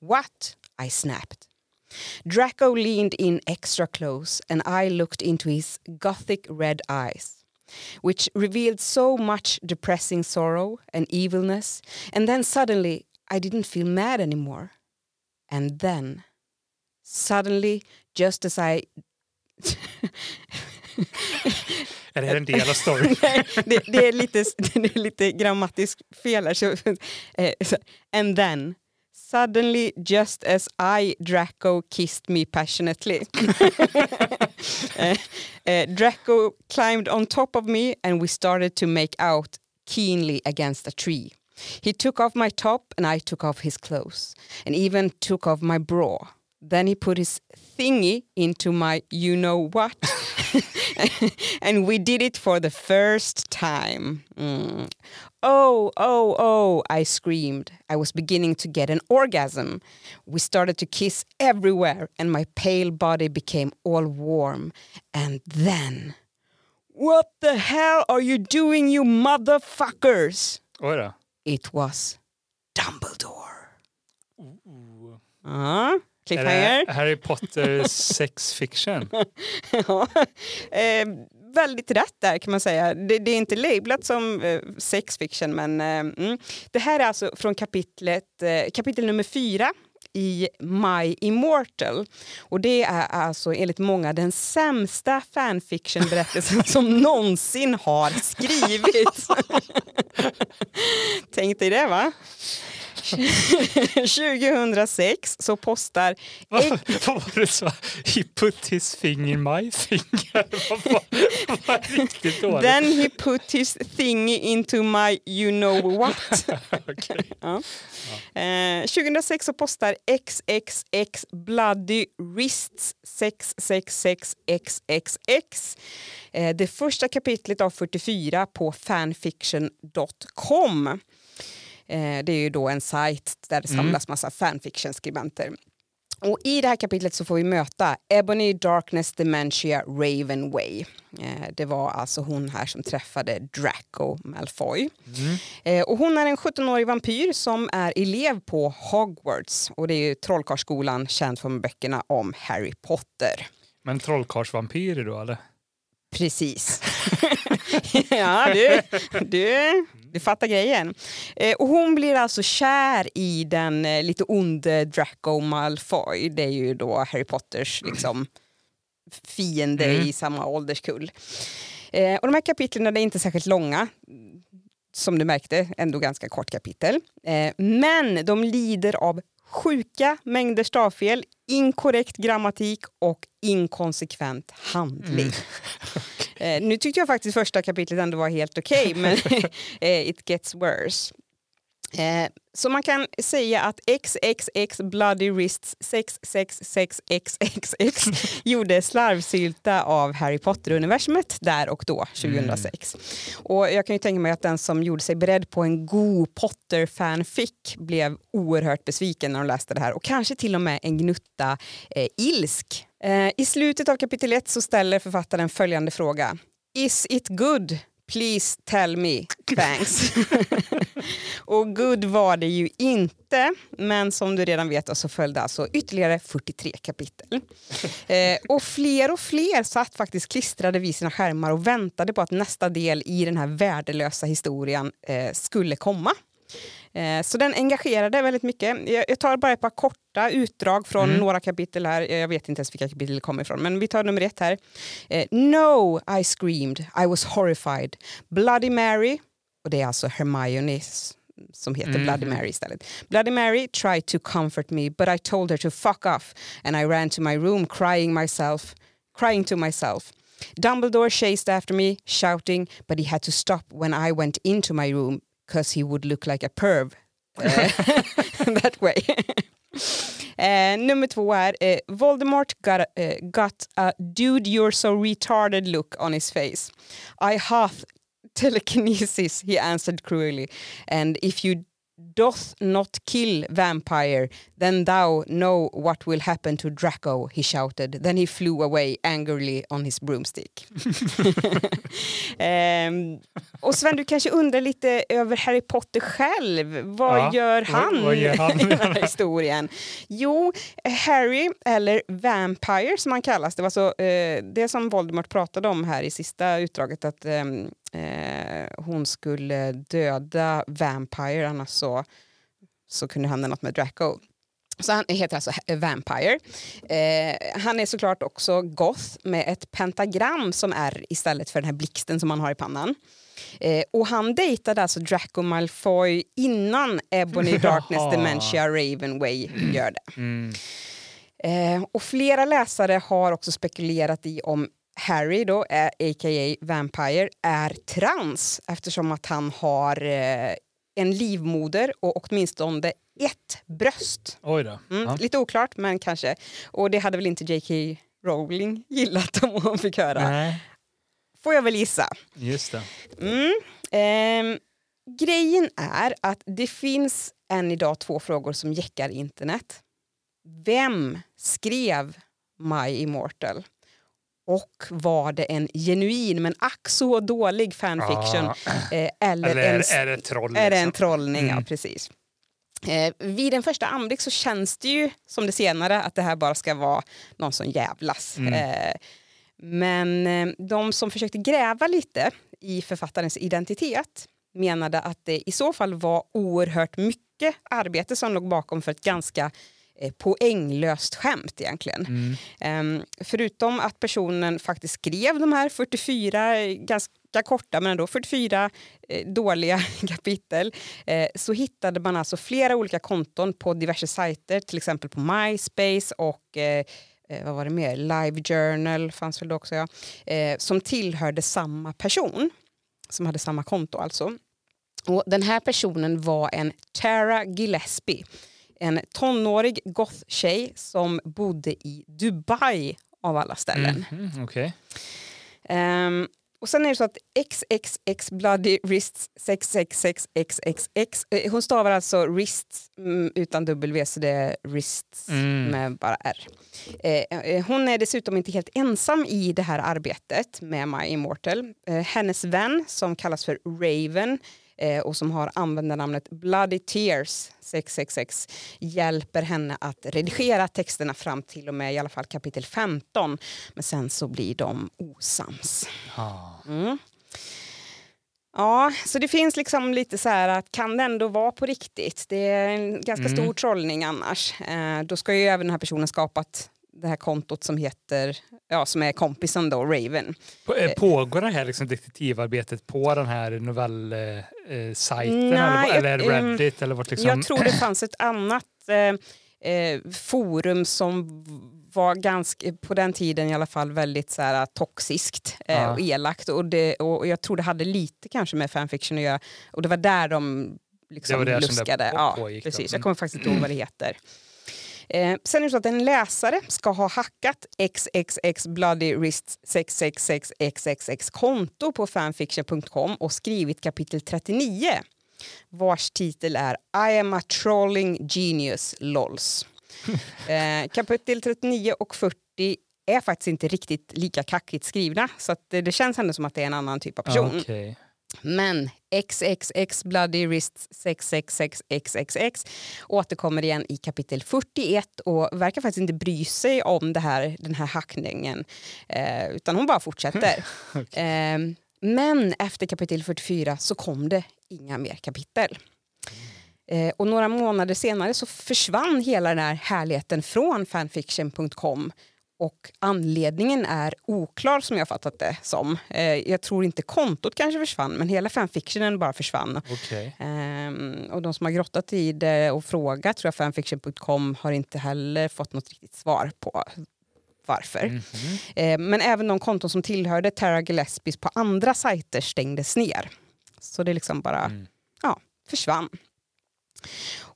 What? I snapped. Draco leaned in extra close, and I looked into his gothic red eyes, which revealed so much depressing sorrow and evilness. And then suddenly, I didn't feel mad anymore. And then, suddenly, just as I Är det en del av storyn? Nej, det, det, är lite, det är lite grammatiskt fel här. Så, eh, and then, suddenly just as I, Draco, kissed me passionately. Eh, eh, Draco climbed on top of me and we started to make out keenly against a tree. He took off my top and I took off his clothes and even took off my bra. Then he put his thingy into my you know what. and we did it for the first time. Mm. Oh, oh, oh, I screamed. I was beginning to get an orgasm. We started to kiss everywhere, and my pale body became all warm. And then. What the hell are you doing, you motherfuckers? Oj då. It was Dumbledore. Ja, Är cliffhanger. det Harry Potter sex fiction? Ja, eh, väldigt rätt där kan man säga. Det, det är inte lablat som eh, sex fiction men eh, mm. det här är alltså från kapitlet, eh, kapitel nummer fyra i My Immortal. Och det är alltså enligt många den sämsta fanfiction-berättelsen som någonsin har skrivits. Tänk dig det va? 2006 så postar Vad var det så? He put his finger in my finger. Vad var, riktigt dåligt. Then he put his thingy into my you know what. Okej. ja. Eh, 2006 så postar XXX Bloody Wrists 666XXX eh, det första kapitlet av 44 på fanfiction.com. Eh, det är ju då en sajt där det samlas massa fanfiction-skribenter. Och I det här kapitlet så får vi möta Ebony Darkness Dementia Ravenway. Eh, det var alltså hon här som träffade Draco Malfoy. Eh, och hon är en 17-årig vampyr som är elev på Hogwarts. Och det är ju Trollkarlsskolan känd från böckerna om Harry Potter. Men trollkarlsvampyrer då eller? Precis. ja, du, du, du fattar grejen. Eh, och hon blir alltså kär i den eh, lite onde Draco Malfoy. Det är ju då Harry Potters liksom, fiende i samma ålderskull. Eh, och de här kapitlen är inte särskilt långa. Som du märkte, ändå ganska kort kapitel. Eh, men de lider av sjuka mängder stavfel, inkorrekt grammatik och inkonsekvent handling. Eh, nu tyckte jag faktiskt första kapitlet ändå var helt okej, men eh, it gets worse. Eh, så man kan säga att XXX Bloody Wrists 666XXX gjorde slarvsylta av Harry Potter-universumet där och då, 2006. Och jag kan ju tänka mig att den som gjorde sig beredd på en god Potter-fanfic blev oerhört besviken när de läste det här och kanske till och med en gnutta eh, ilsk. Eh, I slutet av kapitel 1 så ställer författaren följande fråga. Is it good? Please tell me. Thanks. och good var det ju inte, men som du redan vet så följde alltså ytterligare 43 kapitel. Eh, och fler och fler satt faktiskt klistrade vid sina skärmar och väntade på att nästa del i den här värdelösa historien eh, skulle komma. Eh, Så den engagerade väldigt mycket. Jag tar bara ett par korta utdrag från några kapitel här. Jag vet inte ens vilka kapitel det kommer ifrån, men vi tar nummer ett här. Eh, No, I screamed. I was horrified. Bloody Mary, och det är alltså Hermione som heter Bloody Mary istället. Bloody Mary tried to comfort me, but I told her to fuck off and I ran to my room crying myself, crying to myself. Dumbledore chased after me, shouting, but he had to stop when I went into my room because he would look like a perv uh, that way. Eh, nummer två är eh, Voldemort got, eh, got a dude you're so retarded look on his face. I hath telekinesis, he answered cruelly, and if you doth not kill vampire, then thou know what will happen to Draco, he shouted. Then he flew away angrily on his broomstick. Ehm, och Sven, du kanske undrar lite över Harry Potter själv. Vad Ja, gör han, vad gör han? i den här historien? Jo, Harry, eller Vampire som han kallas, det var så, eh, det som Voldemort pratade om här i sista utdraget, att ehm, eh, hon skulle döda Vampire, annars så, så kunde hända något med Draco. Så han heter alltså Vampire. Eh, han är såklart också goth med ett pentagram som är istället för den här blixten som han har i pannan. Eh, och han dejtade alltså Draco Malfoy innan Ebony Darkness. Dementia Ravenway gör det. Mm. Eh, och flera läsare har också spekulerat i om Harry, då, eh, a.k.a. Vampire, är trans eftersom att han har eh, en livmoder och åtminstone ett bröst. Oj då. Mm, Ja. Lite oklart, men kanske. Och det hade väl inte J.K. Rowling gillat om hon fick höra. Nej, Får jag väl gissa. just det. Mm. Ehm, grejen är att det finns än idag två frågor som jäckar internet. Vem skrev My Immortal? Och var det en genuin men ack så dålig fanfiction? Ah. Eh, eller, Eller en, är, är det troll? är det en liksom? trollning? Ja, Mm. precis. Eh, vid en första anblick så känns det ju som det senare att det här bara ska vara någon som jävlas. Mm. Eh, men eh, de som försökte gräva lite i författarens identitet menade att det i så fall var oerhört mycket arbete som låg bakom för ett ganska poänglöst skämt egentligen. Mm. Ehm, förutom att personen faktiskt skrev de här 44 eh, ganska korta men ändå 44 eh, dåliga kapitel eh, så hittade man alltså flera olika konton på diverse sajter, till exempel på MySpace och eh, eh, vad var det mer? Live Journal fanns väl då också, ja. eh, som tillhörde samma person, som hade samma konto alltså. Och den här personen var en Tara Gillespie, en tonårig goth-tjej som bodde i Dubai av alla ställen. Mhm, Okej. Ehm, och sen är det så att XXX Bloody Wrists 666XXX, eh, hon stavar alltså wrists mm, utan W så det är wrists Mm. med bara R. Eh, eh, hon är dessutom inte helt ensam i det här arbetet med My Immortal. Eh, hennes vän som kallas för Raven eh, och som har användarnamnet Bloody Tears 666 hjälper henne att redigera texterna fram till och med i alla fall kapitel 15. Men sen så blir de osams. Ah. Mm. Ja, så det finns liksom lite så här att kan det ändå vara på riktigt? Det är en ganska Mm. stor trollning annars. Eh, då ska ju även den här personen skapat det här kontot som heter, ja som är kompisen då, Raven. På- eh, Pågår det här liksom detektivarbetet på den här novellsajten? Nej, eller, eller det jag- ehm, Reddit? Eller vart liksom... Jag tror det fanns ett annat eh, eh, forum som var ganska, på den tiden i alla fall väldigt så här, toxiskt eh, Ja. och elakt. Och, det, och jag tror det hade lite kanske med fanfiction att göra. Och det var där de liksom Det var där som det luskade. på- ja, pågick då. precis. Jag Mm. kommer faktiskt inte ihåg vad det heter. Eh, sen är det så att en läsare ska ha hackat XXX Bloody Wrist 666 XXX konto på fanfiction.com och skrivit kapitel 39 vars titel är I am a trolling genius lols. eh, kapitel 39 och 40 är faktiskt inte riktigt lika kackigt skrivna så det, det känns ändå som att det är en annan typ av person. Okej. Men XXX Bloody Wrists 666 XXX återkommer igen i kapitel 41 och verkar faktiskt inte bry sig om det här, den här hackningen eh, utan hon bara fortsätter. eh, men efter kapitel 44 så kom det inga mer kapitel. Eh, och några månader senare så försvann hela den här härligheten från fanfiction.com och anledningen är oklar som jag fattat det som. Eh, jag tror inte kontot kanske försvann men hela fanfictionen bara försvann. Okej. Ehm, och de som har grottat i det och frågat tror jag fanfiction.com har inte heller fått något riktigt svar på varför. Mhm. Eh, men även de konton som tillhörde Tara Gillespies på andra sajter stängdes ner. Så det liksom bara Mm. ja, försvann.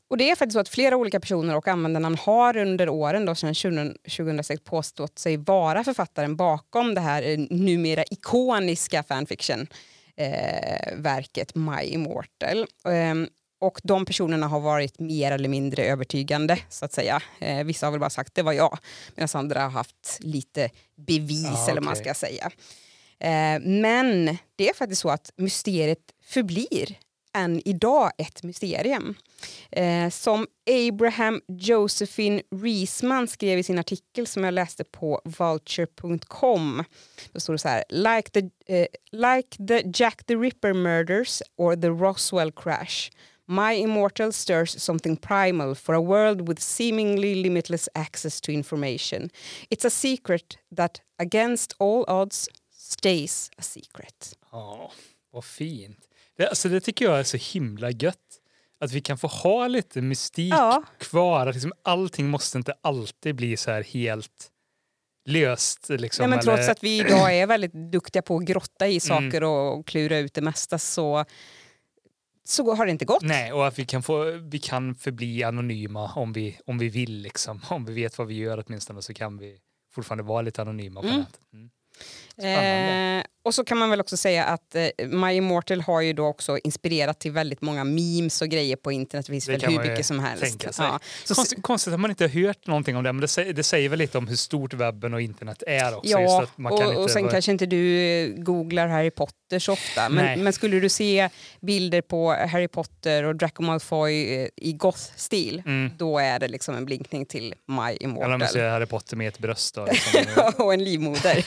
Och det är faktiskt så att flera olika personer och användarnamn har under åren då, sedan 2000 2006 påstått sig vara författaren bakom det här eh, numera ikoniska fanfiction eh, My Immortal. Ehm, och de personerna har varit mer eller mindre övertygande så att säga. Eh, vissa har väl bara sagt det var jag medan andra har haft lite bevis Ah, eller vad man ska säga. Eh, men det är faktiskt så att mysteriet förblir än idag ett mysterium. Eh, som Abraham Josephine Reisman skrev i sin artikel som jag läste på vulture.com. Då står det så här, like the, eh, like the Jack the Ripper murders or the Roswell crash My Immortal stirs something primal for a world with seemingly limitless access to information. It's a secret that against all odds stays a secret. Ja, vad fint. Det, alltså, det tycker jag är så himla gött. Att vi kan få ha lite mystik Ja. kvar. Att liksom, allting måste inte alltid bli så här helt löst. Liksom, Nej, men trots eller- att vi idag är väldigt duktiga på att grotta i saker och, och klura ut det mesta så, så har det inte gått. Nej, och att vi kan, få, vi kan förbli anonyma om vi, om vi vill. Liksom. Om vi vet vad vi gör åtminstone så kan vi fortfarande vara lite anonyma på Mm. nätet. Mm. Eh, och så kan man väl också säga att eh, My Immortal har ju då också inspirerat till väldigt många memes och grejer på internet. Det finns Det väl hur mycket som helst. Ja. Så, Konst, konstigt att man inte har hört någonting om det, men det säger, det säger väl lite om hur stort webben och internet är också. Ja, man kan och, och sen vara- kanske inte du eh, googlar Harry Potter så ofta. Men, men skulle du se bilder på Harry Potter och Draco Malfoy eh, i goth-stil, Mm. då är det liksom en blinkning till My Eller om Immortal. man ser Harry Potter med ett bröst. Då, liksom. och en livmoder.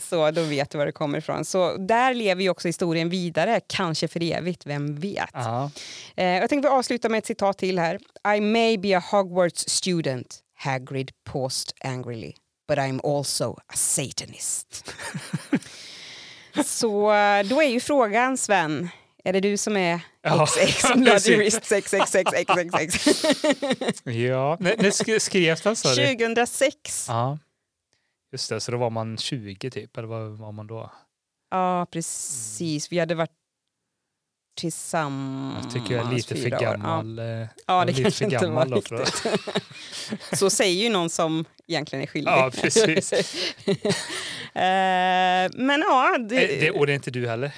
så då vet du var det kommer ifrån. Så där lever ju också historien vidare, kanske för evigt, vem vet. ja. Eh, jag tänkte avsluta med ett citat till här. I may be a Hogwarts student, Hagrid paused angrily, but I'm also a satanist. Så eh, då är ju frågan, Sven, är det du som är XX, precis. Bloody 666 ja. När, när sk- skrevs den sa du? 2006. Ja. Just det, så då var man 20 typ, eller vad var man då? Ja, precis. Vi hade varit tillsammans Jag tycker jag är lite för. Ja. gammal. eh, Ja, är det kanske inte var då riktigt. Så säger ju någon som egentligen är skyldig. Ja, precis. Eh, men ja, det, det, och det är inte du heller.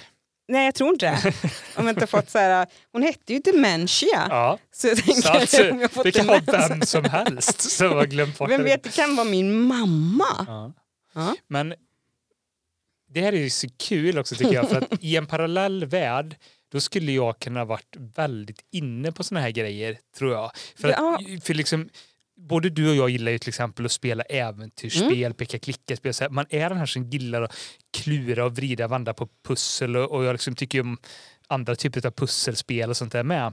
nej jag tror inte det. Om jag inte fått så här, hon hette ju Dementia. Ja. Så jag tänker, Så alltså, om jag fått det kan vara vem som helst som har glömt bort Vem vet, det kan vara min mamma. Ja. Ja. Men det här är ju så kul också tycker jag, för att i en parallell värld då skulle jag kunna varit väldigt inne på såna här grejer, tror jag. För, Ja. att, för liksom, både du och jag gillar ju till exempel att spela äventyrsspel, Mm. peka klicka spel. Så här, man är den här som gillar att klura och vrida och vända på pussel och, och jag liksom tycker om andra typer av pusselspel och sånt där med.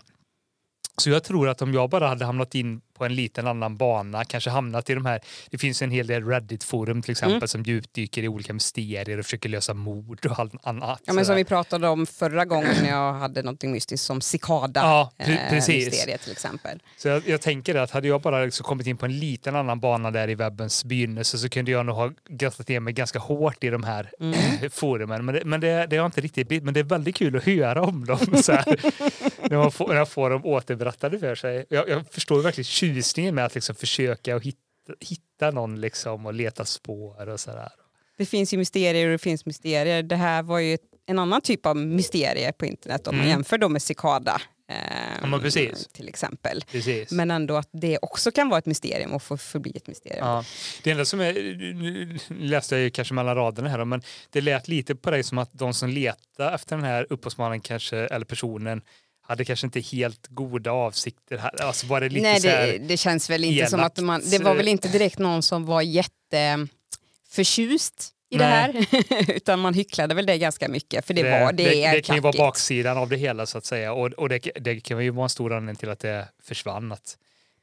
Så jag tror att om jag bara hade hamnat in på en liten annan bana, kanske hamnat i de här, det finns en hel del Reddit-forum till exempel Mm. som djupdyker i olika mysterier och försöker lösa mord och all- annat. Ja, men som vi pratade om förra gången när jag hade något mystiskt som Cicada. Ja, eh, mysteriet till exempel. Så jag, jag tänker att hade jag bara liksom kommit in på en liten annan bana där i webbens begynnelse så kunde jag nog ha grottat ner mig ganska hårt i de här Mm. forumen. Men, det, men det, det har inte riktigt men det är väldigt kul att höra om dem. Så här, när, man får, när jag får dem återberättade för sig. Jag, jag förstår verkligen tjusningen med att liksom försöka och hitta, hitta någon liksom och leta spår och sådär. Det finns ju mysterier och det finns mysterier. Det här var ju en annan typ av mysterier på internet om man Mm. jämför då med Cicada. Eh, Ja, men precis. Till exempel. Precis. Men ändå att det också kan vara ett mysterium och få förbli ett mysterium. Ja. Det enda som är, nu läste jag ju kanske mellan raderna här men det lät lite på dig som att de som letar efter den här upphovsmannen kanske, eller personen hade kanske inte helt goda avsikter. Här. Alltså var det lite Nej, det, det känns väl inte som elakt. att man... Det var väl inte direkt någon som var jätteförtjust i det Nej. här. Utan man hycklade väl det ganska mycket. För det, var, det, det, är det kan ju vara baksidan av det hela så att säga. Och, och det, det kan ju vara en stor anledning till att det försvann. Att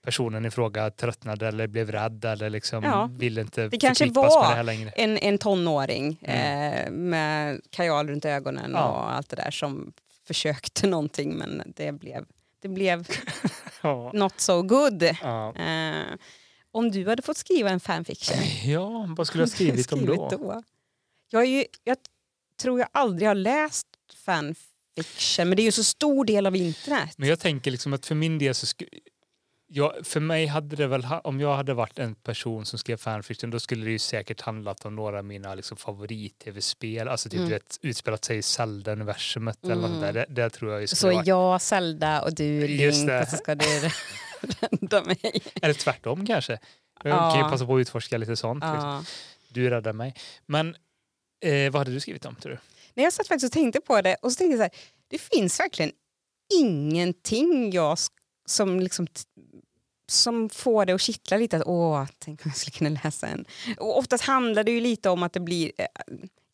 personen i fråga tröttnade eller blev rädd eller liksom Ja. ville inte Det kanske var med det längre. En, en tonåring Mm. eh, med kajal runt ögonen Ja. och allt det där som försökte någonting men det blev, det blev Ja. not so good. Ja. Eh, om du hade fått skriva en fanfiction, ja, vad skulle jag skrivit om då? skrivit Jag, är ju, jag tror jag aldrig har läst fanfiction, men det är ju så stor del av internet. Men jag tänker liksom att för min del så skulle Ja, för mig hade det väl, om jag hade varit en person som skrev fanfiction då skulle det ju säkert handlat om några av mina liksom, favorit-tv-spel. Alltså typ Mm. du vet, utspelat sig i Zelda-universumet eller något där. Det, det tror jag ju Så vara. jag Zelda och du Link och så ska du rädda mig. Eller tvärtom kanske. Jag Ja. kan ju passa på att utforska lite sånt. Liksom. Ja. Du räddar mig. Men eh, vad hade du skrivit om tror du? Nej, jag satt faktiskt och tänkte på det och så tänkte jag så här, det finns verkligen ingenting jag som liksom som får det att kittla lite att åh, tänk om jag skulle kunna läsa en. Och oftast handlar det ju lite om att det blir, eh,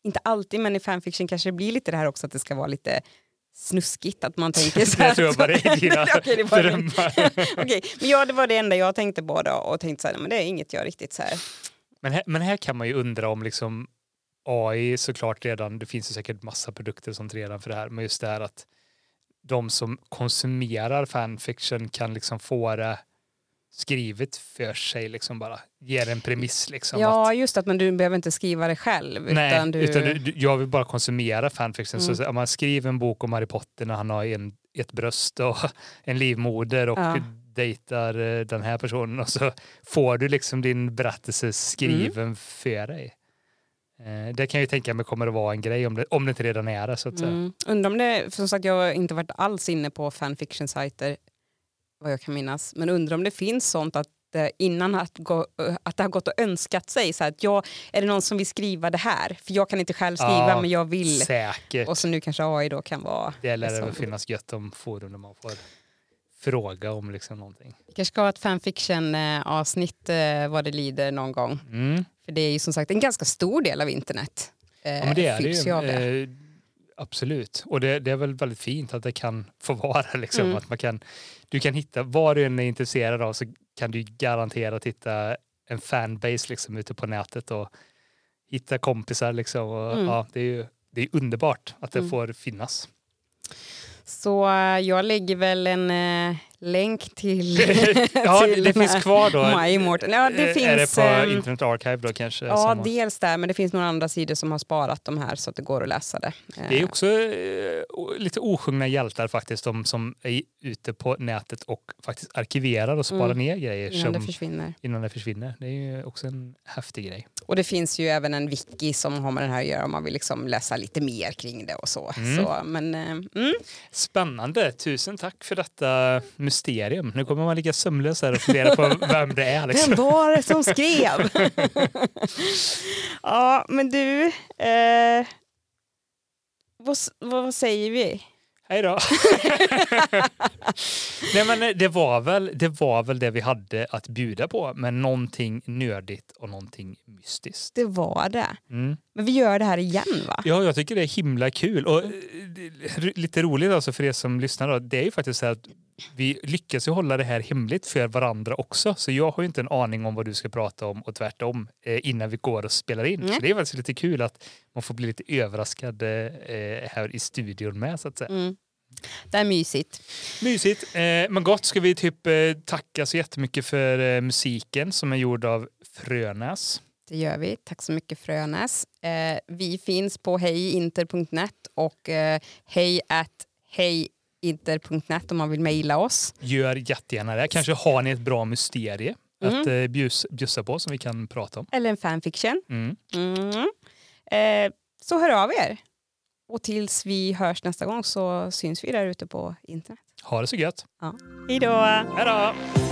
inte alltid men i fanfiction kanske det blir lite det här också att det ska vara lite snuskigt att man tänker så här. Det tror jag bara är dina det var min- drömmar. Okej, men ja, det var det enda jag tänkte på då och tänkte så här, men det är inget jag riktigt så här. Men här, men här kan man ju undra om liksom AI såklart redan, det finns ju säkert massa produkter sånt redan för det här, men just det här att de som konsumerar fanfiction kan liksom få det skrivet för sig, liksom bara ger en premiss. Liksom, Ja, att, just att men du behöver inte skriva det själv. nej, utan du... utan du, jag vill bara konsumera fanfiction. Mm. Så om man skriver en bok om Harry Potter när han har en, ett bröst och en livmoder och Ja. dejtar eh, den här personen och så får du liksom din berättelse skriven för dig. Eh, Det kan jag ju tänka mig kommer att vara en grej om det, om det inte redan är det. Så att. Mm. Undrar om det, som sagt jag har inte varit alls inne på fanfiction-sajter vad jag kan minnas, men undrar om det finns sånt att innan att, gå, att det har gått och önskat sig, så att jag, är det någon som vill skriva det här? För jag kan inte själv skriva Ja, men jag vill. Säkert. Och så nu kanske AI då kan vara... det lär det som- väl finnas gött om forum där man får fråga om liksom någonting. Vi kanske ska ha ett fanfiction-avsnitt eh, vad det lider någon gång. Mm. För det är ju som sagt en ganska stor del av internet. Eh, Ja, men det är det ju. Eh, absolut. Och det, det är väl väldigt fint att det kan få vara. Liksom. Mm. Att man kan, du kan hitta, vad du än är intresserad av så kan du garanterat hitta en fanbase liksom, ute på nätet och hitta kompisar. Liksom. Och, Mm. ja, det är ju det är underbart att det Mm. får finnas. Så eh, jag lägger väl en eh, länk till... ja, det, till det den finns kvar då. My Immortal. Ja, det finns, är det på ehm, Internet Archive då kanske? Ja, som- dels där, men det finns några andra sidor som har sparat de här så att det går att läsa det. Det är Eh, också eh, lite osjungna hjältar faktiskt, de som är ute på nätet och faktiskt arkiverar och sparar Mm. ner grejer innan som, det försvinner. innan det försvinner. Det är ju också en häftig grej. Och det finns ju även en wiki som har med det här att göra om man vill liksom läsa lite mer kring det och så. Mm. så men, eh, mm. Spännande! Tusen tack för detta mysterium. Nu kommer man ligga sömnlös här och fundera på vem det är. Vem Liksom. var det som skrev? ja, men du, eh, vad, vad säger vi? Hej då! Nej, men eh, det, var väl, det var väl det vi hade att bjuda på, men någonting nördigt och någonting mystiskt. Det var det. Mm. Men vi gör det här igen va? Ja, jag tycker det är himla kul. Och eh, lite roligt alltså för er som lyssnar. Då, det är ju faktiskt så här att vi lyckas ju hålla det här hemligt för varandra också. Så jag har ju inte en aning om vad du ska prata om och tvärtom eh, innan vi går och spelar in. Mm. Så det är faktiskt lite kul att man får bli lite överraskad eh, här i studion med så att säga. Mm. Det är mysigt. Mysigt. Eh, men gott ska vi typ eh, tacka så jättemycket för eh, musiken som är gjord av Frönäs. Det gör vi. Tack så mycket Frönäs. Eh, vi finns på hejinter.net och eh, hej at hejinter.net om man vill mejla oss. Gör jättegärna det. Kanske har ni ett bra mysterie Mm. att eh, bjus, bjussa på som vi kan prata om. Eller en fanfiction. Mm. Mm. Eh, så hör av er. Och tills vi hörs nästa gång så syns vi där ute på internet. Ha det så gött. Hej då! Hej då!